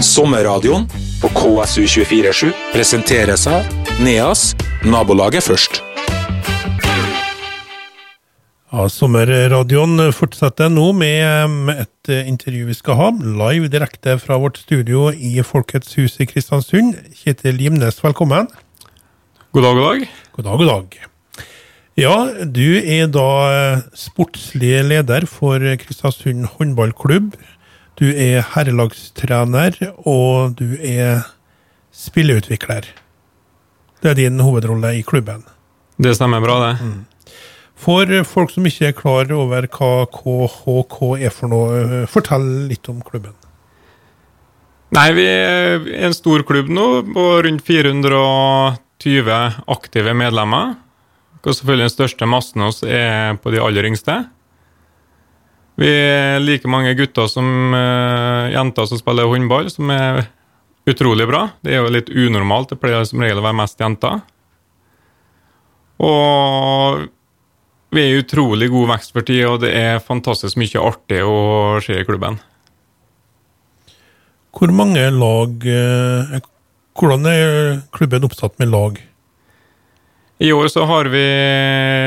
Sommerradioen på KSU247 presenteres av NEAS nabolaget først. Ja, Sommerradioen fortsetter nå med et intervju vi skal ha, live direkte fra vårt studio i Folkets hus i Kristiansund. Kjetil Gimnes, velkommen. God dag, god dag. God dag, god dag. Ja, du er da eh, sportslig leder for Kristiansund håndballklubb. Du er herrelagstrener, og du er spilleutvikler. Det er din hovedrolle i klubben. Det stemmer bra, det. For folk som ikke er klar over hva KHK er for noe, eh, fortell litt om klubben. Nei, vi er en stor klubb nå, på rundt 420 aktive medlemmer. Og selvfølgelig den største massen hos er på de aller yngste. Vi er like mange gutter som uh, jenter som spiller håndball, som er utrolig bra. Det er jo litt unormalt, det pleier som regel å være mest jenter. Og vi er i utrolig god vekst for tida, og det er fantastisk mye artig å se i klubben. Hvor mange lag eh, Hvordan er klubben oppsatt med lag? I år så har vi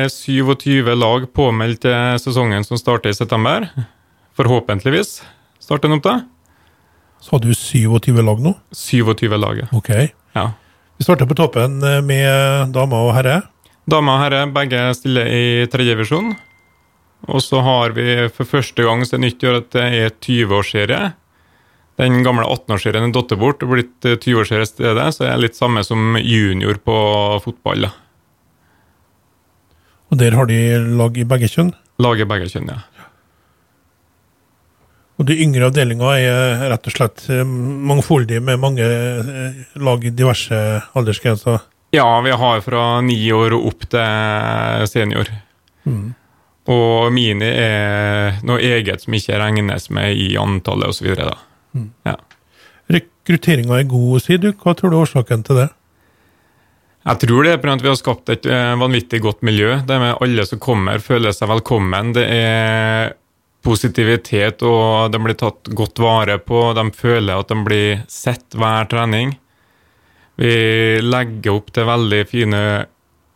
27 lag påmeldt til sesongen som starter i september. Forhåpentligvis starter den opp da. Så har du 27 lag nå? 27 lag, ja. Ok. ja. Vi starter på toppen eh, med damer og herrer. Damer og herrer begge stiller i tredjevisjon. Og så har vi for første gang siden nytt år at det er 20-årsserie. Den gamle 18-årsserien er datt bort og blitt 20-årsserie i stedet, så det er litt samme som junior på fotball. da. Og der har de lag i begge kjønn. Lag i begge kjønn, ja. Og de yngre avdelinga er rett og slett mangfoldig mangfoldige med mange eh, lag i diverse aldersgrenser. Ja, vi har fra ni år og opp til senior. Og mini er noe eget som ikke regnes med i antallet osv. Ja. Rekrutteringa er god, sier du. Hva tror du er årsaken til det? Jeg tror det er fordi vi har skapt et eh, vanvittig godt miljø. Det med alle som kommer, føler seg velkommen. Det er positivitet, og de blir tatt godt vare på. De føler at de blir sett hver trening. Vi legger opp til veldig fine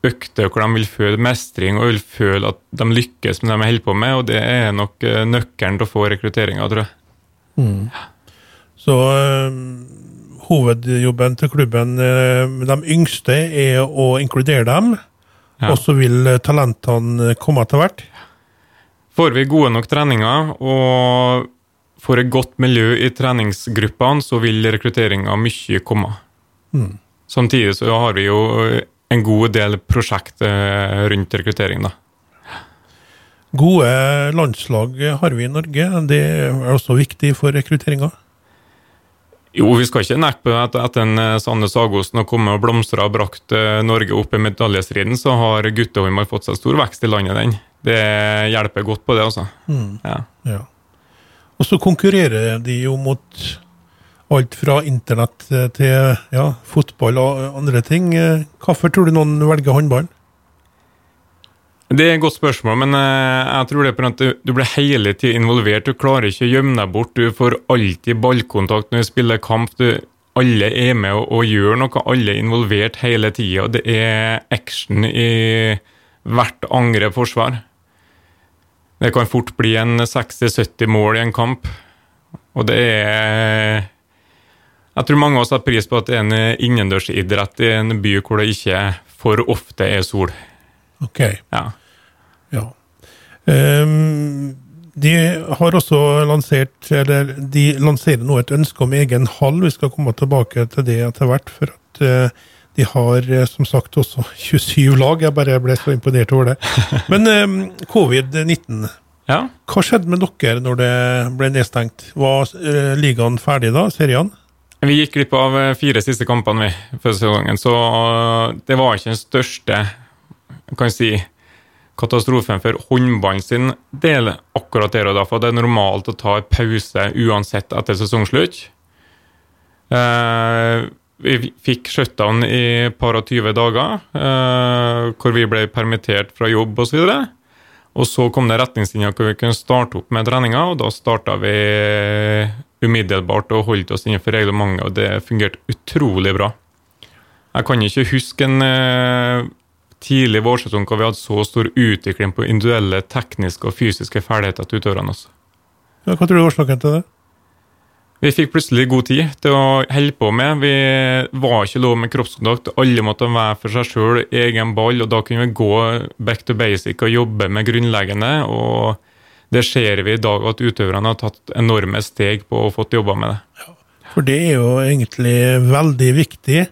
økter hvor de vil føle mestring og vil føle at de lykkes med det de holder på med, og det er nok eh, nøkkelen til å få rekrutteringa, tror jeg. Så øh, hovedjobben til klubben med de yngste er å inkludere dem, Ja. og så vil talentene komme etter hvert. Får vi gode nok treninger og får et godt miljø i treningsgruppene, så vil rekrutteringa mye komme. Samtidig så har vi jo en god del prosjekt eh, rundt rekruttering, da. Gode landslag har vi i Norge. Det er også viktig for rekrutteringa. Jo, vi skal ikke nekte på at etter en eh, Sanne Sagosen har kommet og blomstra og brakt eh, Norge opp i medaljestriden, så har guttehåndball fått seg stor vekst i landet, den. Det hjelper godt på det, altså. Ja. Ja. Og så konkurrerer de jo mot alt fra internett eh, til ja, fotball og andre ting. Hvorfor tror du noen velger håndball? Det er et godt spørsmål, men eh, jeg tror det er på at du, blir hele tiden involvert. Du klarer ikke å gjemme deg bort. Du får alltid ballkontakt når du spiller kamp. Du, alle er med og, og gjør noe. Alle er involvert hele tida. Det er action i hvert angrep-forsvar. Det kan fort bli en 60-70 mål i en kamp. Og det er Jeg tror mange av oss har pris på at det er en innendørsidrett i en by hvor det ikke for ofte er sol. Ok, Ja. ja. Um, de har også lansert, eller de lanserer nå et ønske om egen hall. Vi skal komme tilbake til det etter hvert. For at uh, de har eh, som sagt også 27 lag. Jeg bare ble så imponert over det. Men ehm, covid-19, ja. hva skjedde med dere når det ble nedstengt? Var eh, ligaen ferdig da, Serien? Vi gikk glipp av fire siste kampene vi, før sesongen, så det var ikke den største kan si, katastrofen for håndballen sin del akkurat der og da. For det er normalt å ta en pause uansett etter sesongslutt. Eh, vi fikk shutdown i et par og tyve dager, eh, hvor vi ble permittert fra jobb osv. Og, og så kom det retningslinjer hvor vi kunne starte opp med treninga, og da starta vi umiddelbart og holdt oss innenfor reglementet, og det fungerte utrolig bra. Jeg kan ikke huske en eh, tidlig vårsesong hvor vi hadde så stor utvikling på individuelle tekniske og fysiske ferdigheter til utøverne. også. Ja, hva tror du er årsaken til det? Vi fikk plutselig god tid til å holde på med. Vi var ikke lov med kroppskontakt. Alle måtte være for seg sjøl, egen ball, og da kunne vi gå back to basic og jobbe med grunnleggende. og det ser vi i dag at utøverne har tatt enorme steg på å fått jobba med det. For det er jo egentlig veldig viktig.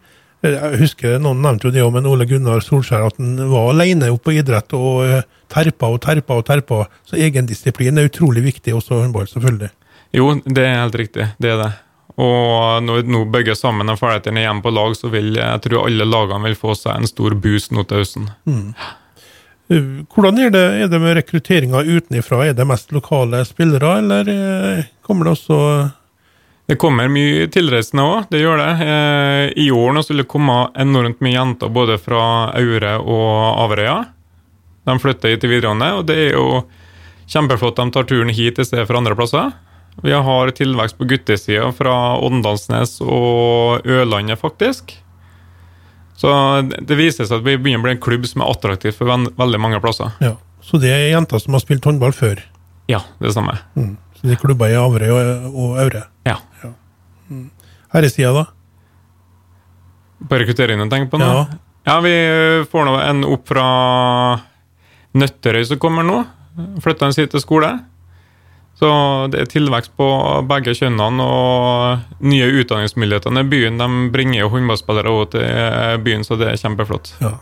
Jeg husker Noen nevnte jo det om en Ole Gunnar Solskjær, at han var alene oppe på idrett og eh, terpa og terpa og terpa. Så egendisiplin er utrolig viktig, også håndball, selvfølgelig. Jo, det er helt riktig. Det er det. Og når nå bygger sammen og ferdighetene igjen på lag, så vil jeg tror alle lagene vil få seg en stor boost nå til høsten. Mm. Hvordan er det, er det med rekrutteringa utenfra? Er det mest lokale spillere, eller eh, kommer det også Det kommer mye tilreisende òg, det gjør det. Eh, I år nå vil det komme enormt mye jenter både fra Aure og Averøya. De flytter hit til videregående, og det er jo kjempeflott de tar turen hit i stedet for andre plasser. Vi har tilvekst på guttesida fra Åndalsnes og Ørlandet, faktisk. Så det viser seg at vi begynner å bli en klubb som er attraktiv for veldig mange plasser. Ja, Så det er jenter som har spilt håndball før? Ja, det stemmer. Mm. Så er klubber i Averøy og Aure? Ja. ja. Mm. Herresida, da? På rekrutteringen tenker på nå? Ja. ja, vi får nå en opp fra Nøtterøy som kommer nå. Flytta en side til skole. Så det er tilvekst på begge kjønnene, og nye utdanningsmuligheter i byen de bringer jo håndballspillere til byen, så det er kjempeflott. Ja.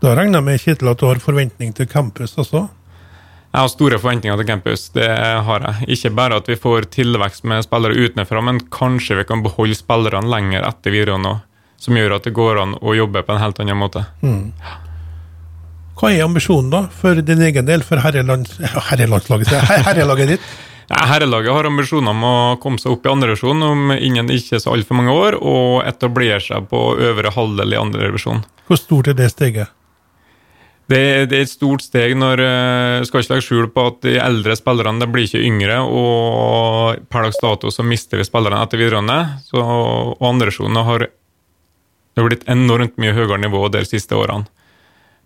Da regner jeg med Kjetil, at du har forventning til campus også? Jeg har store forventninger til campus. det har jeg. Ikke bare at vi får tilvekst med spillere utenfra, men kanskje vi kan beholde spillerne lenger etter videregående, som gjør at det går an å jobbe på en helt annen måte. Mm. Hva er ambisjonen da, for din egen del, for herrelands, herrelandslaget, herrelaget ditt? Herrelaget har ambisjoner om å komme seg opp i andre divisjon om innen ikke så altfor mange år, og etablere seg på øvre halvdel i andre divisjon. Hvor stort er det steget? Det, det, er et stort steg når eh, skal ikke legge skjul på at de eldre spillerne de blir ikke yngre, og per dags dato så mister vi spillerne etter videregående. Så, og andresjonene har det har blitt enormt mye høyere nivå de siste årene.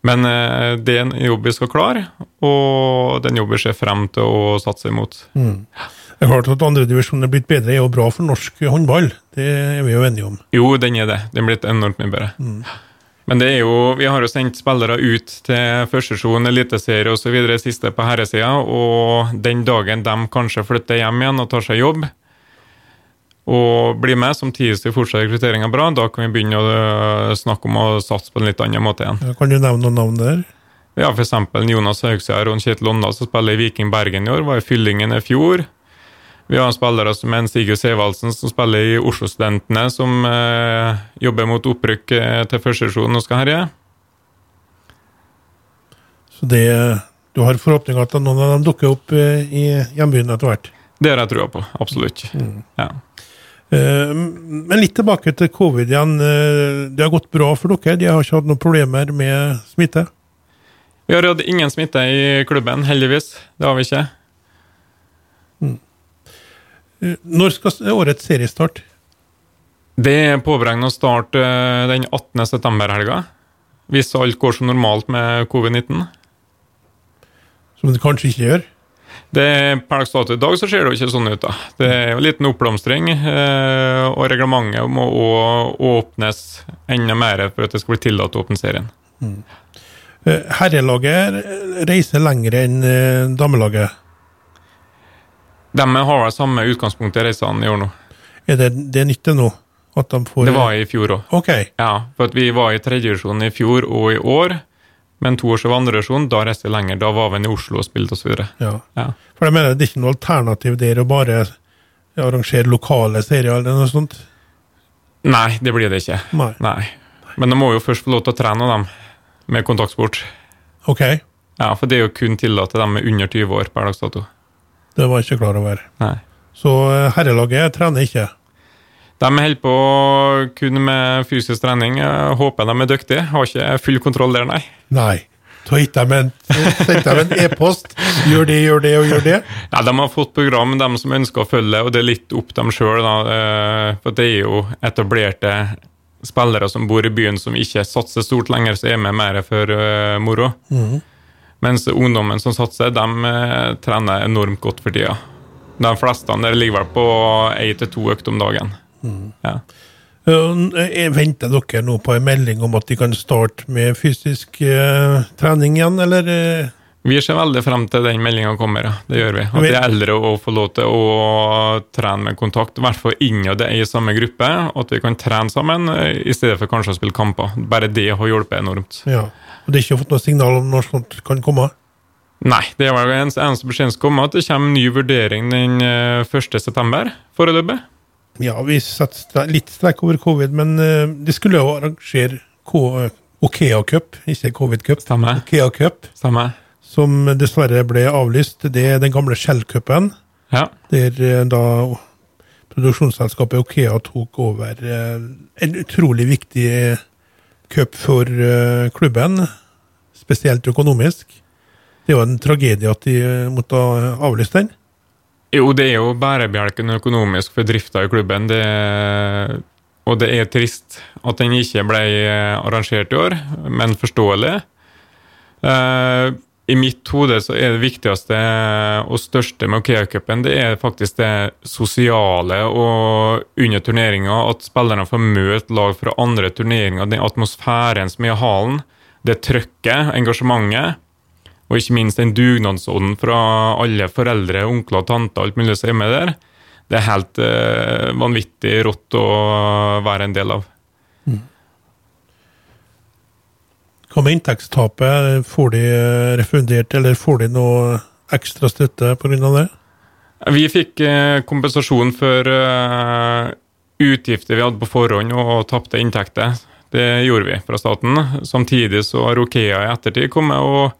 Men eh, det er en jobb vi skal klare, og den jobben ser frem til å satse imot. Mm. Det er klart at Andredivisjonen er blitt bedre, er jo bra for norsk håndball. Det er vi jo enige om. Jo, den er det. Den er blitt enormt mye bedre. Mm. Men det er jo, vi har jo sendt spillere ut til førstesjon, eliteserie osv. siste på herresida, og den dagen de kanskje flytter hjem igjen og tar seg jobb, og blir med, samtidig som fortsatt rekrutteringa bra, da kan vi begynne å øh, snakke om å satse på en litt annen måte igjen. Kan du nevne noen navn der? Ja, f.eks. Jonas Haugsgjerd og Kjetil Åndal, som spiller i Viking Bergen i år, var i Fyllingen i fjor. Vi har spillere som en Sigurd Sevaldsen, som spiller i Oslo-studentene, som eh, jobber mot opprykk øh, til førstesjon og skal herje. Så det, du har forhåpninger at noen av dem dukker opp øh, i hjembyen etter hvert? Det har jeg trua på, absolutt. Mm. Ja. Eh, men litt tilbake til covid igjen. Eh, det har gått bra for dere? De har ikke hatt noen problemer med smitte? Vi har hatt ingen smitte i klubben, heldigvis. Det har vi ikke. Eh, når skal årets seriestart? Det er påberegna å starte den 18. september-helga. Hvis alt går som normalt med covid-19. Som det kanskje ikke gjør? Det, per dags dato i dag så ser det jo ikke sånn ut. da. Det er jo en liten oppblomstring, eh, og reglementet må òg åpnes enda mer for at det skal bli tillatt å åpne serien. Mm. Eh, herrelaget reiser lenger enn eh, damelaget? De har vel samme utgangspunkt i reisene i år nå. Er det, det nytt nå? nå? De får, det var i fjor òg. Okay. Ja, for at vi var i tredjedivisjon i fjor og i år. Men to år siden var vandrerevisjon, da reiste vi lenger. Da var vi i Oslo og spilte osv. Ja. ja. For jeg mener, det er ikke noe alternativ der å bare arrangere lokale serier eller noe sånt? Nei, det blir det ikke. Nei. Nei. Men de må jo først få lov til å trene dem med kontaktsport. Ok. Ja, For det er jo kun tillatt til dem med under 20 år per dags dato. Det var jeg ikke klar over. Nei. Så eh, herrelaget trener ikke? De holder på kun med fysisk trening. Jeg håper de er dyktige. Har ikke full kontroll der, nei. Nei. Så gitt dem en, e-post. Gjør det, gjør det og gjør det. Ja, De har fått program, de som ønsker å følge, og det er litt opp dem sjøl. For det er jo etablerte spillere som bor i byen som ikke satser stort lenger, så er med mer for uh, moro. Mm. Mens ungdommen som satser, de uh, trener enormt godt for tida. De fleste der ligger vel på én til to økter om dagen. Mm. Ja. Uh, venter dere nå på en melding om at de kan starte med fysisk trening igjen, eller? Vi ser veldig frem til den meldinga kommer, ja. Det gjør vi. At de eldre å få lov til å trene med kontakt, i hvert fall innad i samme gruppe. At vi kan trene sammen eh, i stedet for kanskje å spille kamper. Bare det har hjulpet enormt. Ja, og Det er ikke fått noe signal om når sånt kan komme? Nei, det er vel eneste beskjeden som kommer, at det kommer en ny vurdering den 1.9. Eh, foreløpig. Ja, vi setter litt strekk over covid, men de skulle jo arrangere Okea Cup, ikke Covid Cup. Stemmer. Okea Cup. Stemmer som dessverre ble avlyst. Det er den gamle Shell-cupen, ja. der eh, da produksjonsselskapet Okea tok over eh, en utrolig viktig cup for eh, klubben, spesielt økonomisk. Det er jo en tragedie at de måtte avlyse den. Jo, det er jo bærebjelken økonomisk for drifta i klubben. Det, og det er trist at den ikke ble arrangert i år, men forståelig. Uh, i mitt hode så er det viktigste og største med Okea-cupen det er faktisk det sosiale og under turneringa. At spillerne får møte lag fra andre turneringer. Den atmosfæren som er i hallen. Det trøkket, engasjementet. Og ikke minst den dugnadsånden fra alle foreldre, onkler, og tanter, alt mulig som er med der. Det er helt uh, vanvittig rått å være en del av. Mm. Hva med inntektstapet? Får de eh, refundert, eller får de noe ekstra støtte pga. det? Vi fikk eh, kompensasjon for eh, utgifter vi hadde på forhånd og tapte inntekter. Det gjorde vi fra staten. Samtidig så har Okea i ettertid kommet og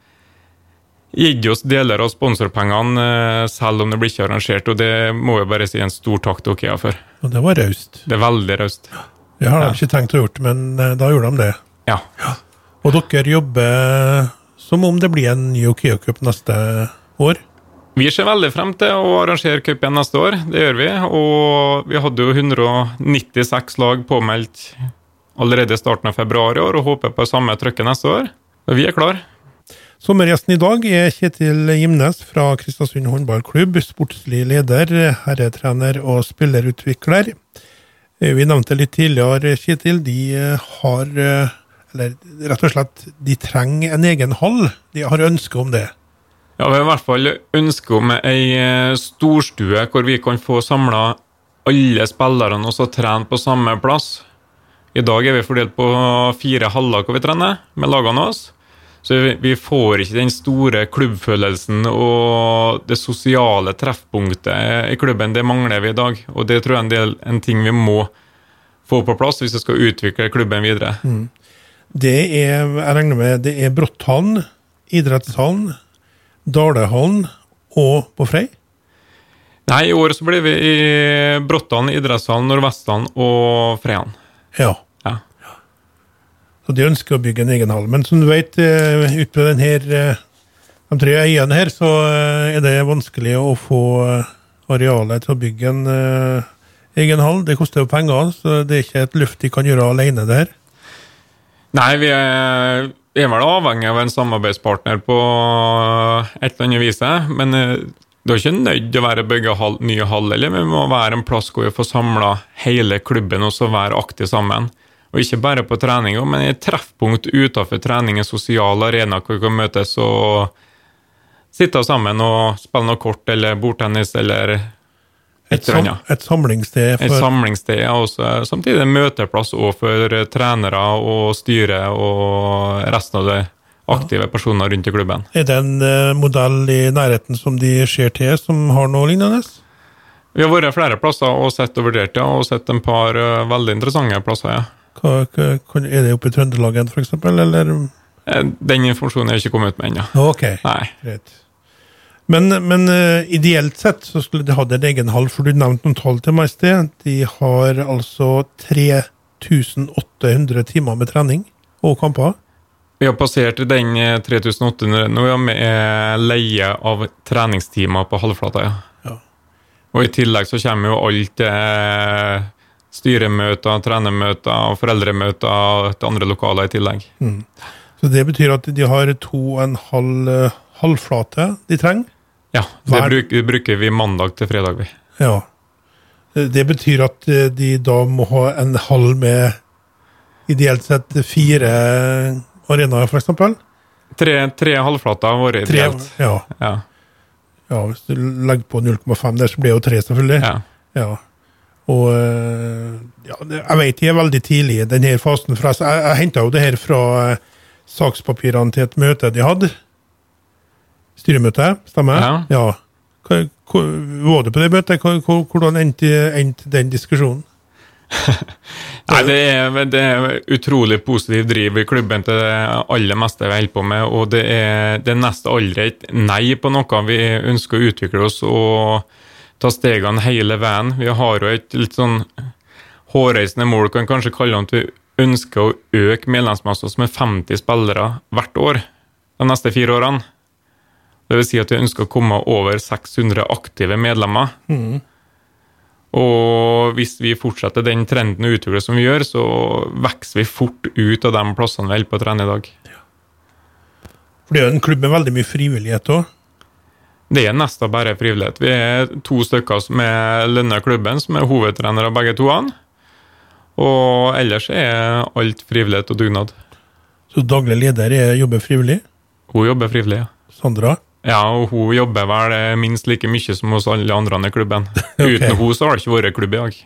gitt oss deler av sponsorpengene, selv om det blir ikke arrangert. Og det må jeg bare si en stor takk til Okea for. Og det var raust. Det er veldig raust. Det har de ja. ikke tenkt å gjøre, men da gjorde de det. Ja. ja. Og dere jobber som om det blir en ny Okio Cup neste år? Vi ser veldig frem til å arrangere cup igjen neste år. Det gjør vi. Og vi hadde jo 196 lag påmeldt allerede i starten av februar i år, og håper på samme trykket neste år. Vi er klar. Sommergjesten i dag er Kjetil Gimnes fra Kristiansund håndballklubb. Sportslig leder, herretrener og spillerutvikler. Vi nevnte litt tidligere, Kjetil, de har eller rett og slett, de trenger en egen hall. De har ønske om det. Ja, vi har i hvert fall ønske om ei eh, storstue hvor vi kan få samla alle spillerne og så trene på samme plass. I dag er vi fordelt på fire haller hvor vi trener med lagene våre. Så vi får ikke den store klubbfølelsen og det sosiale treffpunktet i klubben. Det mangler vi i dag, og det tror jeg er en, del, en ting vi må få på plass hvis vi skal utvikle klubben videre. Mm. Det er, jeg regner med, det er Brotthallen, idrettshallen, Dalehallen og på Frei? Nei, i år så blir vi i Brotthallen, idrettshallen, Nordvesthallen og Freihallen. Ja. ja. Så de ønsker å bygge en egen hall. Men som du vet, eh, ute på denne, eh, de tre øyene her, så eh, er det vanskelig å få arealet til å bygge en egen hall. Det koster jo penger, så det er ikke et løft de kan gjøre alene, det her. Nei, vi er, er vel avhengig av en samarbeidspartner på et eller annet vis. Men eh, det er ikke nødt til å være bygge hall, nye hall, eller vi må være en plass hvor vi får samla hele klubben og så være aktive sammen. Og ikke bare på trening, men et treffpunkt utenfor trening, en sosial arena hvor vi kan møtes og sitte sammen og spille noe kort eller bordtennis eller et, sam, et samlingssted? For... Et samlingssted, ja. Også, samtidig en møteplass for trenere og styre og resten av de aktive personer rundt i klubben. Er det en uh, modell i nærheten som de ser til, som har noe lignende? Vi har vært flere plasser og sett og vurdert, ja, og sett en par uh, veldig interessante plasser. ja. Hva, hva, er det oppe i Trøndelagen, f.eks., eller? Eh, den informasjonen er ikke kommet ut med ennå. Ok, Nei. greit. Men, men uh, ideelt sett så skulle de hatt en egen hall, for du nevnte noen tall til meg i sted. De har altså 3800 timer med trening og kamper. Vi har passert den 3800 nå ja, med leie av treningstimer på halvflata. Ja. Ja. Og i tillegg så kommer jo alt eh, styremøter, trenermøter og foreldremøter til andre lokaler i tillegg. Så det betyr at de har to og en halv eh, halvflate de trenger. Ja, det Hver- bruker, vi mandag til fredag, vi. Ja. Det betyr at eh, de da må ha en halv med ideelt sett fire arenaer, for eksempel. Tre, tre halvflater har vært Tre, ideelt. ja, Ja, ja, hvis du legger på 0,5 der, så blir det jo tre, selvfølgelig. ja. Ja. Og eh, ja, jeg vet de er veldig tidlig i denne fasen. For jeg, jeg, jeg henta jo det her fra eh, sakspapirene til et møte de hadde. Styremøte, stemmer? Ja. Hva, hva, var du på det møtet? Hva, hvordan endte, endte den diskusjonen? Nei, det er, det er utrolig positiv driv i klubben til det aller meste vi holder på med, og det er, det er nesten aldri et nei på noe. Vi ønsker å utvikle oss og ta stegene hele veien. Vi har jo et litt sånn hårreisende mål, kan kanskje kalle det at vi ønsker å øke medlemsmassen med 50 spillere hvert år de neste fire årene. Vil si at vi ønsker å komme over 600 aktive medlemmer. Og hvis vi fortsetter den trenden og utvikler som vi gjør, så vokser vi fort ut av de plassene vi holder på å trene i dag. For det er jo en klubb med veldig mye frivillighet òg. Det er nesten bare frivillighet. Vi er to stykker som er lønna klubben, som er hovedtrenere begge to. Og ellers er alt frivillighet og dugnad. Så daglig leder er, jobber frivillig. Hun jobber frivillig, ja. Sandra. Ja, og hun jobber vel eh, minst like mye som hos alle andre i klubben. okay. Uten hun så har det ikke vært klubb i dag.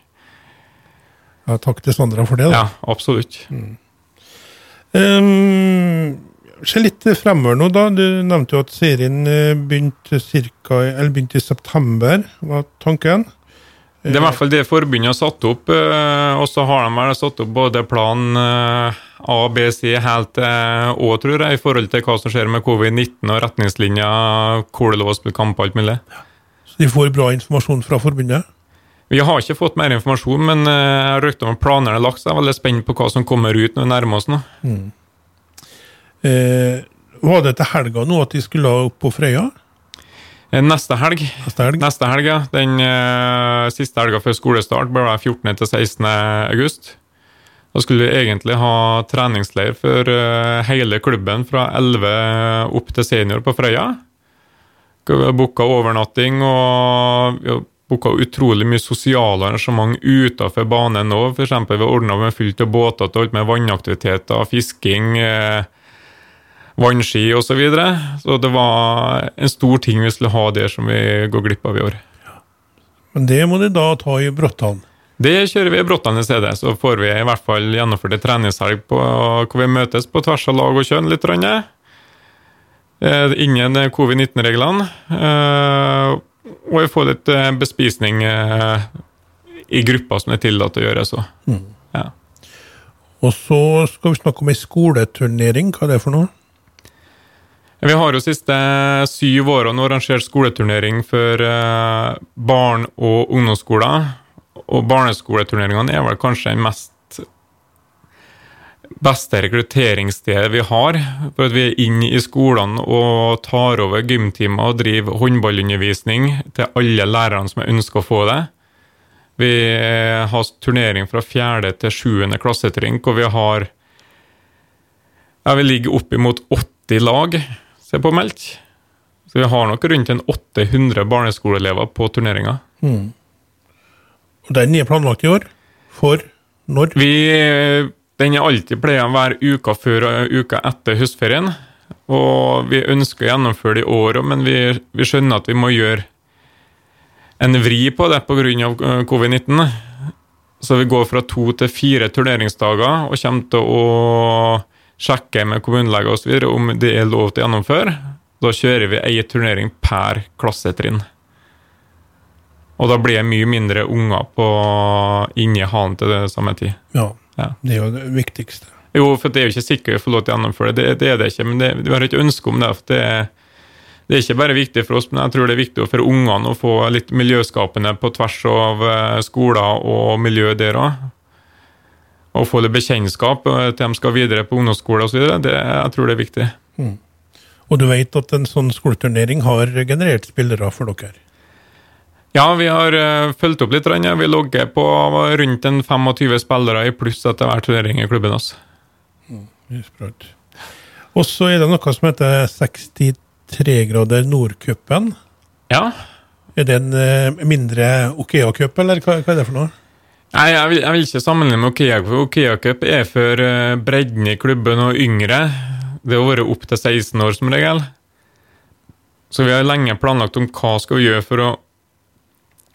Ja, takk til Sandra for det. da. Ja, absolutt. Um, se litt fremover nå, da. Du nevnte jo at serien eh, begynte, cirka, eller begynte i september, var tanken. Det er i hvert fall det forbundet har satt opp, eh, og så har de vel satt opp både plan eh, A, B, C helt til Å, tror jeg, i forhold til hva som skjer med covid-19 og retningslinjer, hvor det er lov å spille kamp og alt mulig. Så de får bra informasjon fra forbundet. Vi har ikke fått mer informasjon, men eh, jeg har rykte om planene er lagt, så jeg er veldig spent på hva som kommer ut når vi nærmer oss nå. Eh, var det til helga nå at de skulle opp på Frøya? Eh, Neste helg Neste helg? Neste helg, ja. Den uh, siste helga før skolestart blir det 14. til 16. august. Da skulle vi egentlig ha treningsleir for uh, hele klubben fra 11 opp til senior på Frøya. Vi har booka overnatting og vi har booka utrolig mye sosiale arrangement utenfor banen. For eksempel, vi har ordna med fullt av båter til alt med vannaktiviteter, fisking. Eh, vannski osv. Så, videre. så det var en stor ting vi skulle ha der som vi går glipp av i år. Men det må de da ta i Bråttan. Det kjører vi i Bråttan i stedet, så får vi i hvert fall gjennomført en treningshelg hvor vi møtes på tvers av lag og kjønn litt. Eh, Ingen covid-19-reglene. eh, Og vi får litt eh, bespisning i gruppa som det er tillatt å gjøre. så. Ja. Og så skal vi snakke om ei skoleturnering. Hva er det for noe? Vi har jo siste syv årene arrangert skoleturnering for eh, barn- og ungdomsskoler. Og barneskoleturneringene er vel kanskje den mest beste rekrutteringsstedet vi har. For at vi er inne i skolene og tar over gymtimer og driver håndballundervisning til alle lærerne som ønsker å få det. Vi har turnering fra fjerde til sjuende klassetrinn, hvor vi har ja, Vi ligger oppimot 80 lag som er påmeldt. Så vi har nok rundt en 800 barneskoleelever på turneringa. Og Den er planlagt i år. For når? Vi, den er alltid pleier å være uka før og uka etter høstferien. Og vi ønsker å gjennomføre det i år òg, men vi, vi skjønner at vi må gjøre en vri på det pga. covid-19. Så vi går fra to til fire turneringsdager og kommer til å sjekke med kommunelege osv. om det er lov til å gjennomføre. Da kjører vi ei turnering per klassetrinn. Og da blir det mye mindre unger på inni hallen til det samme tid. Ja, Ja. det er jo det viktigste. Jo, for det er jo ikke sikkert vi får lov til å gjennomføre det. Det, det er det ikke, men det, vi har ikke ønske om det. for det, det er ikke bare viktig for oss, men jeg tror det er viktig for ungene å få litt miljøskapende på tvers av eh, skoler og miljø der òg. Å få litt bekjentskap eh, til de skal videre på ungdomsskole osv., jeg tror det er viktig. Mm. Og du vet at en sånn skoleturnering har generert spillere for dere? Ja, vi har uh, fulgt opp litt. Vi logger på rundt en 25 spillere i pluss etter hver turnering i klubben. Altså. Mm, og så er det noe som heter 63 grader Nordcupen. Ja. Er det en uh, mindre Okea-cup, eller hva, hva, er det for noe? Nei, jeg vil, jeg vil ikke sammenligne med Okea. Okea Cup er for uh, bredden i klubben og yngre. Det har vært opp til 16 år som regel. Så vi har lenge planlagt om hva skal vi gjøre for å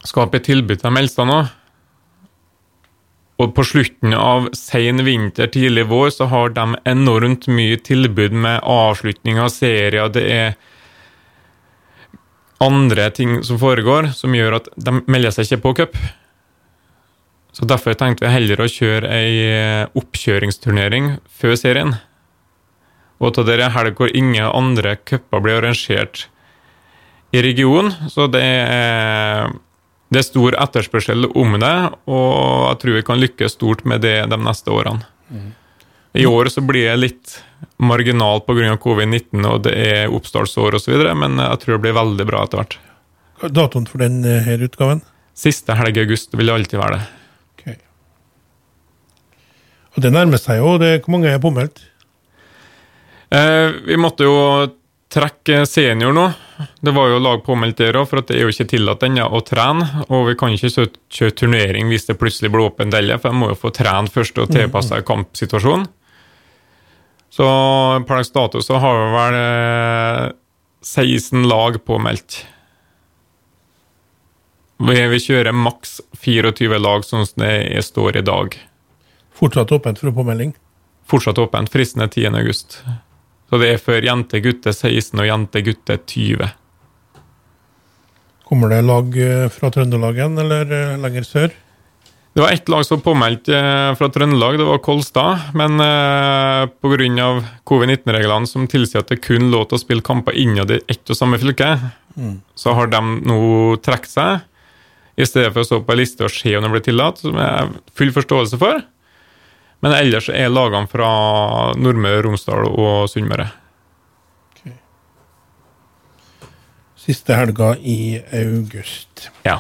skape et tilbud til de nå. Og på slutten av sen vinter, tidlig vår, så har de enormt mye tilbud med avslutning av serier. Det er andre ting som foregår, som gjør at de melder seg ikke på cup. Så Derfor tenkte vi heller å kjøre ei eh, oppkjøringsturnering før serien. Og til er helg hvor ingen andre cuper blir arrangert i regionen. Så det er det er stor etterspørsel om det, og jeg tror vi kan lykkes stort med det de neste årene. Mm. I år så blir det litt marginalt pga. covid-19 og det er oppstartsår osv., men jeg tror det blir veldig bra etter hvert. Datoen for denne eh, utgaven? Siste helg i august vil det alltid være det. Og Det nærmer seg jo. Det, hvor mange er påmeldt? Eh, vi måtte jo trekke senior nå. Det var jo lag påmeldt der òg, for det er jo ikke tillatt ennå å trene. Og vi kan ikke kjøre turnering hvis det plutselig blir åpent heller, for de må jo få trene først og tilpasse seg kampsituasjonen. Så per dags dato så har vi vel 16 eh, lag påmeldt. Vi kjører maks 24 lag sånn som det står i dag. Fortsatt åpent for påmelding? Fortsatt åpent. Fristen er 10. august. Så det er for jente-gutte 16 og jente-gutte 20. Kommer det lag eh, fra Trøndelagen eller eh, lenger sør? Det var ett lag som påmeldte eh, fra Trøndelag, det var Kolstad. Men eh, pga. covid-19-reglene som tilsier at det kun lå til å spille kamper innad i ett og samme fylke, mm. så har de nå trukket seg. I stedet for å stå på ei liste og se om det blir tillatt, som jeg har full forståelse for. Men ellers er lagene fra Nordmøre, Romsdal og Sunnmøre. Okay. Siste helga i august. Ja.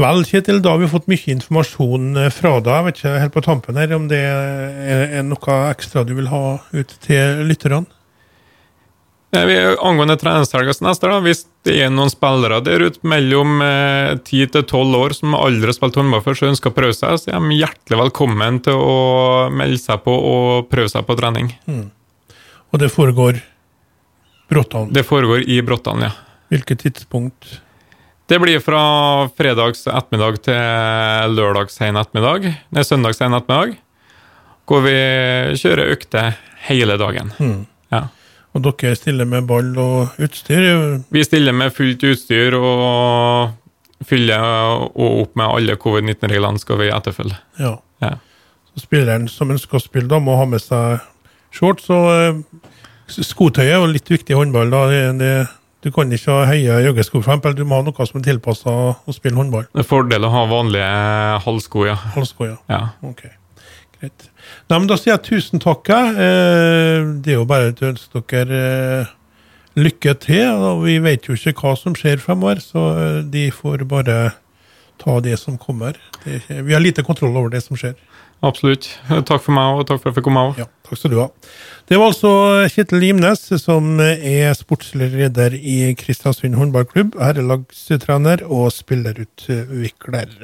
Vel, Kjetil, da har vi fått mye informasjon eh, fra deg. Jeg vet ikke helt på tampen her om det er noe ekstra du vil ha ut til lytterne? Angående treningshelga neste, da, hvis det er noen spillere der ute mellom ti 10 til 12 år som aldri har spilt håndball før, så ønsker å prøve seg, så er de hjertelig velkommen til å melde seg på og prøve seg på trening. Mm. Og det foregår Bråttan? Det foregår i Bråttan, ja. Hvilket tidspunkt? Det blir fra fredags ettermiddag til lørdags sen ettermiddag. Nei, søndags sen ettermiddag. Hvor vi kjører økter hele dagen. Mm. Og dere stiller med ball og utstyr? Vi stiller med fullt utstyr og fyller opp med alle covid-19-reglene skal vi etterfølge. Ja. ja. Så spilleren som ønsker å spille, da må ha med seg shorts. og skotøyet Skotøy er jo litt viktig i håndball. da. Det, det, du kan ikke ha høye joggesko, for. Du må ha noe som er tilpassa å spille håndball. Det er fordel å ha vanlige halvsko, ja. Halvsko, ja. ja. Ok, greit. Nei, men Da sier jeg tusen takk. Eh, det er jo bare å ønske dere eh, lykke til. og Vi vet jo ikke hva som skjer fremover, så eh, de får bare ta det som kommer. vi har lite kontroll over det som skjer. Absolutt. Takk for meg, og takk for at jeg fikk komme. Ja, takk skal du ha. Det var altså Kjetil Limnes, som er sportslig leder i Kristiansund håndballklubb, herrelagstrener og spillerutvikler.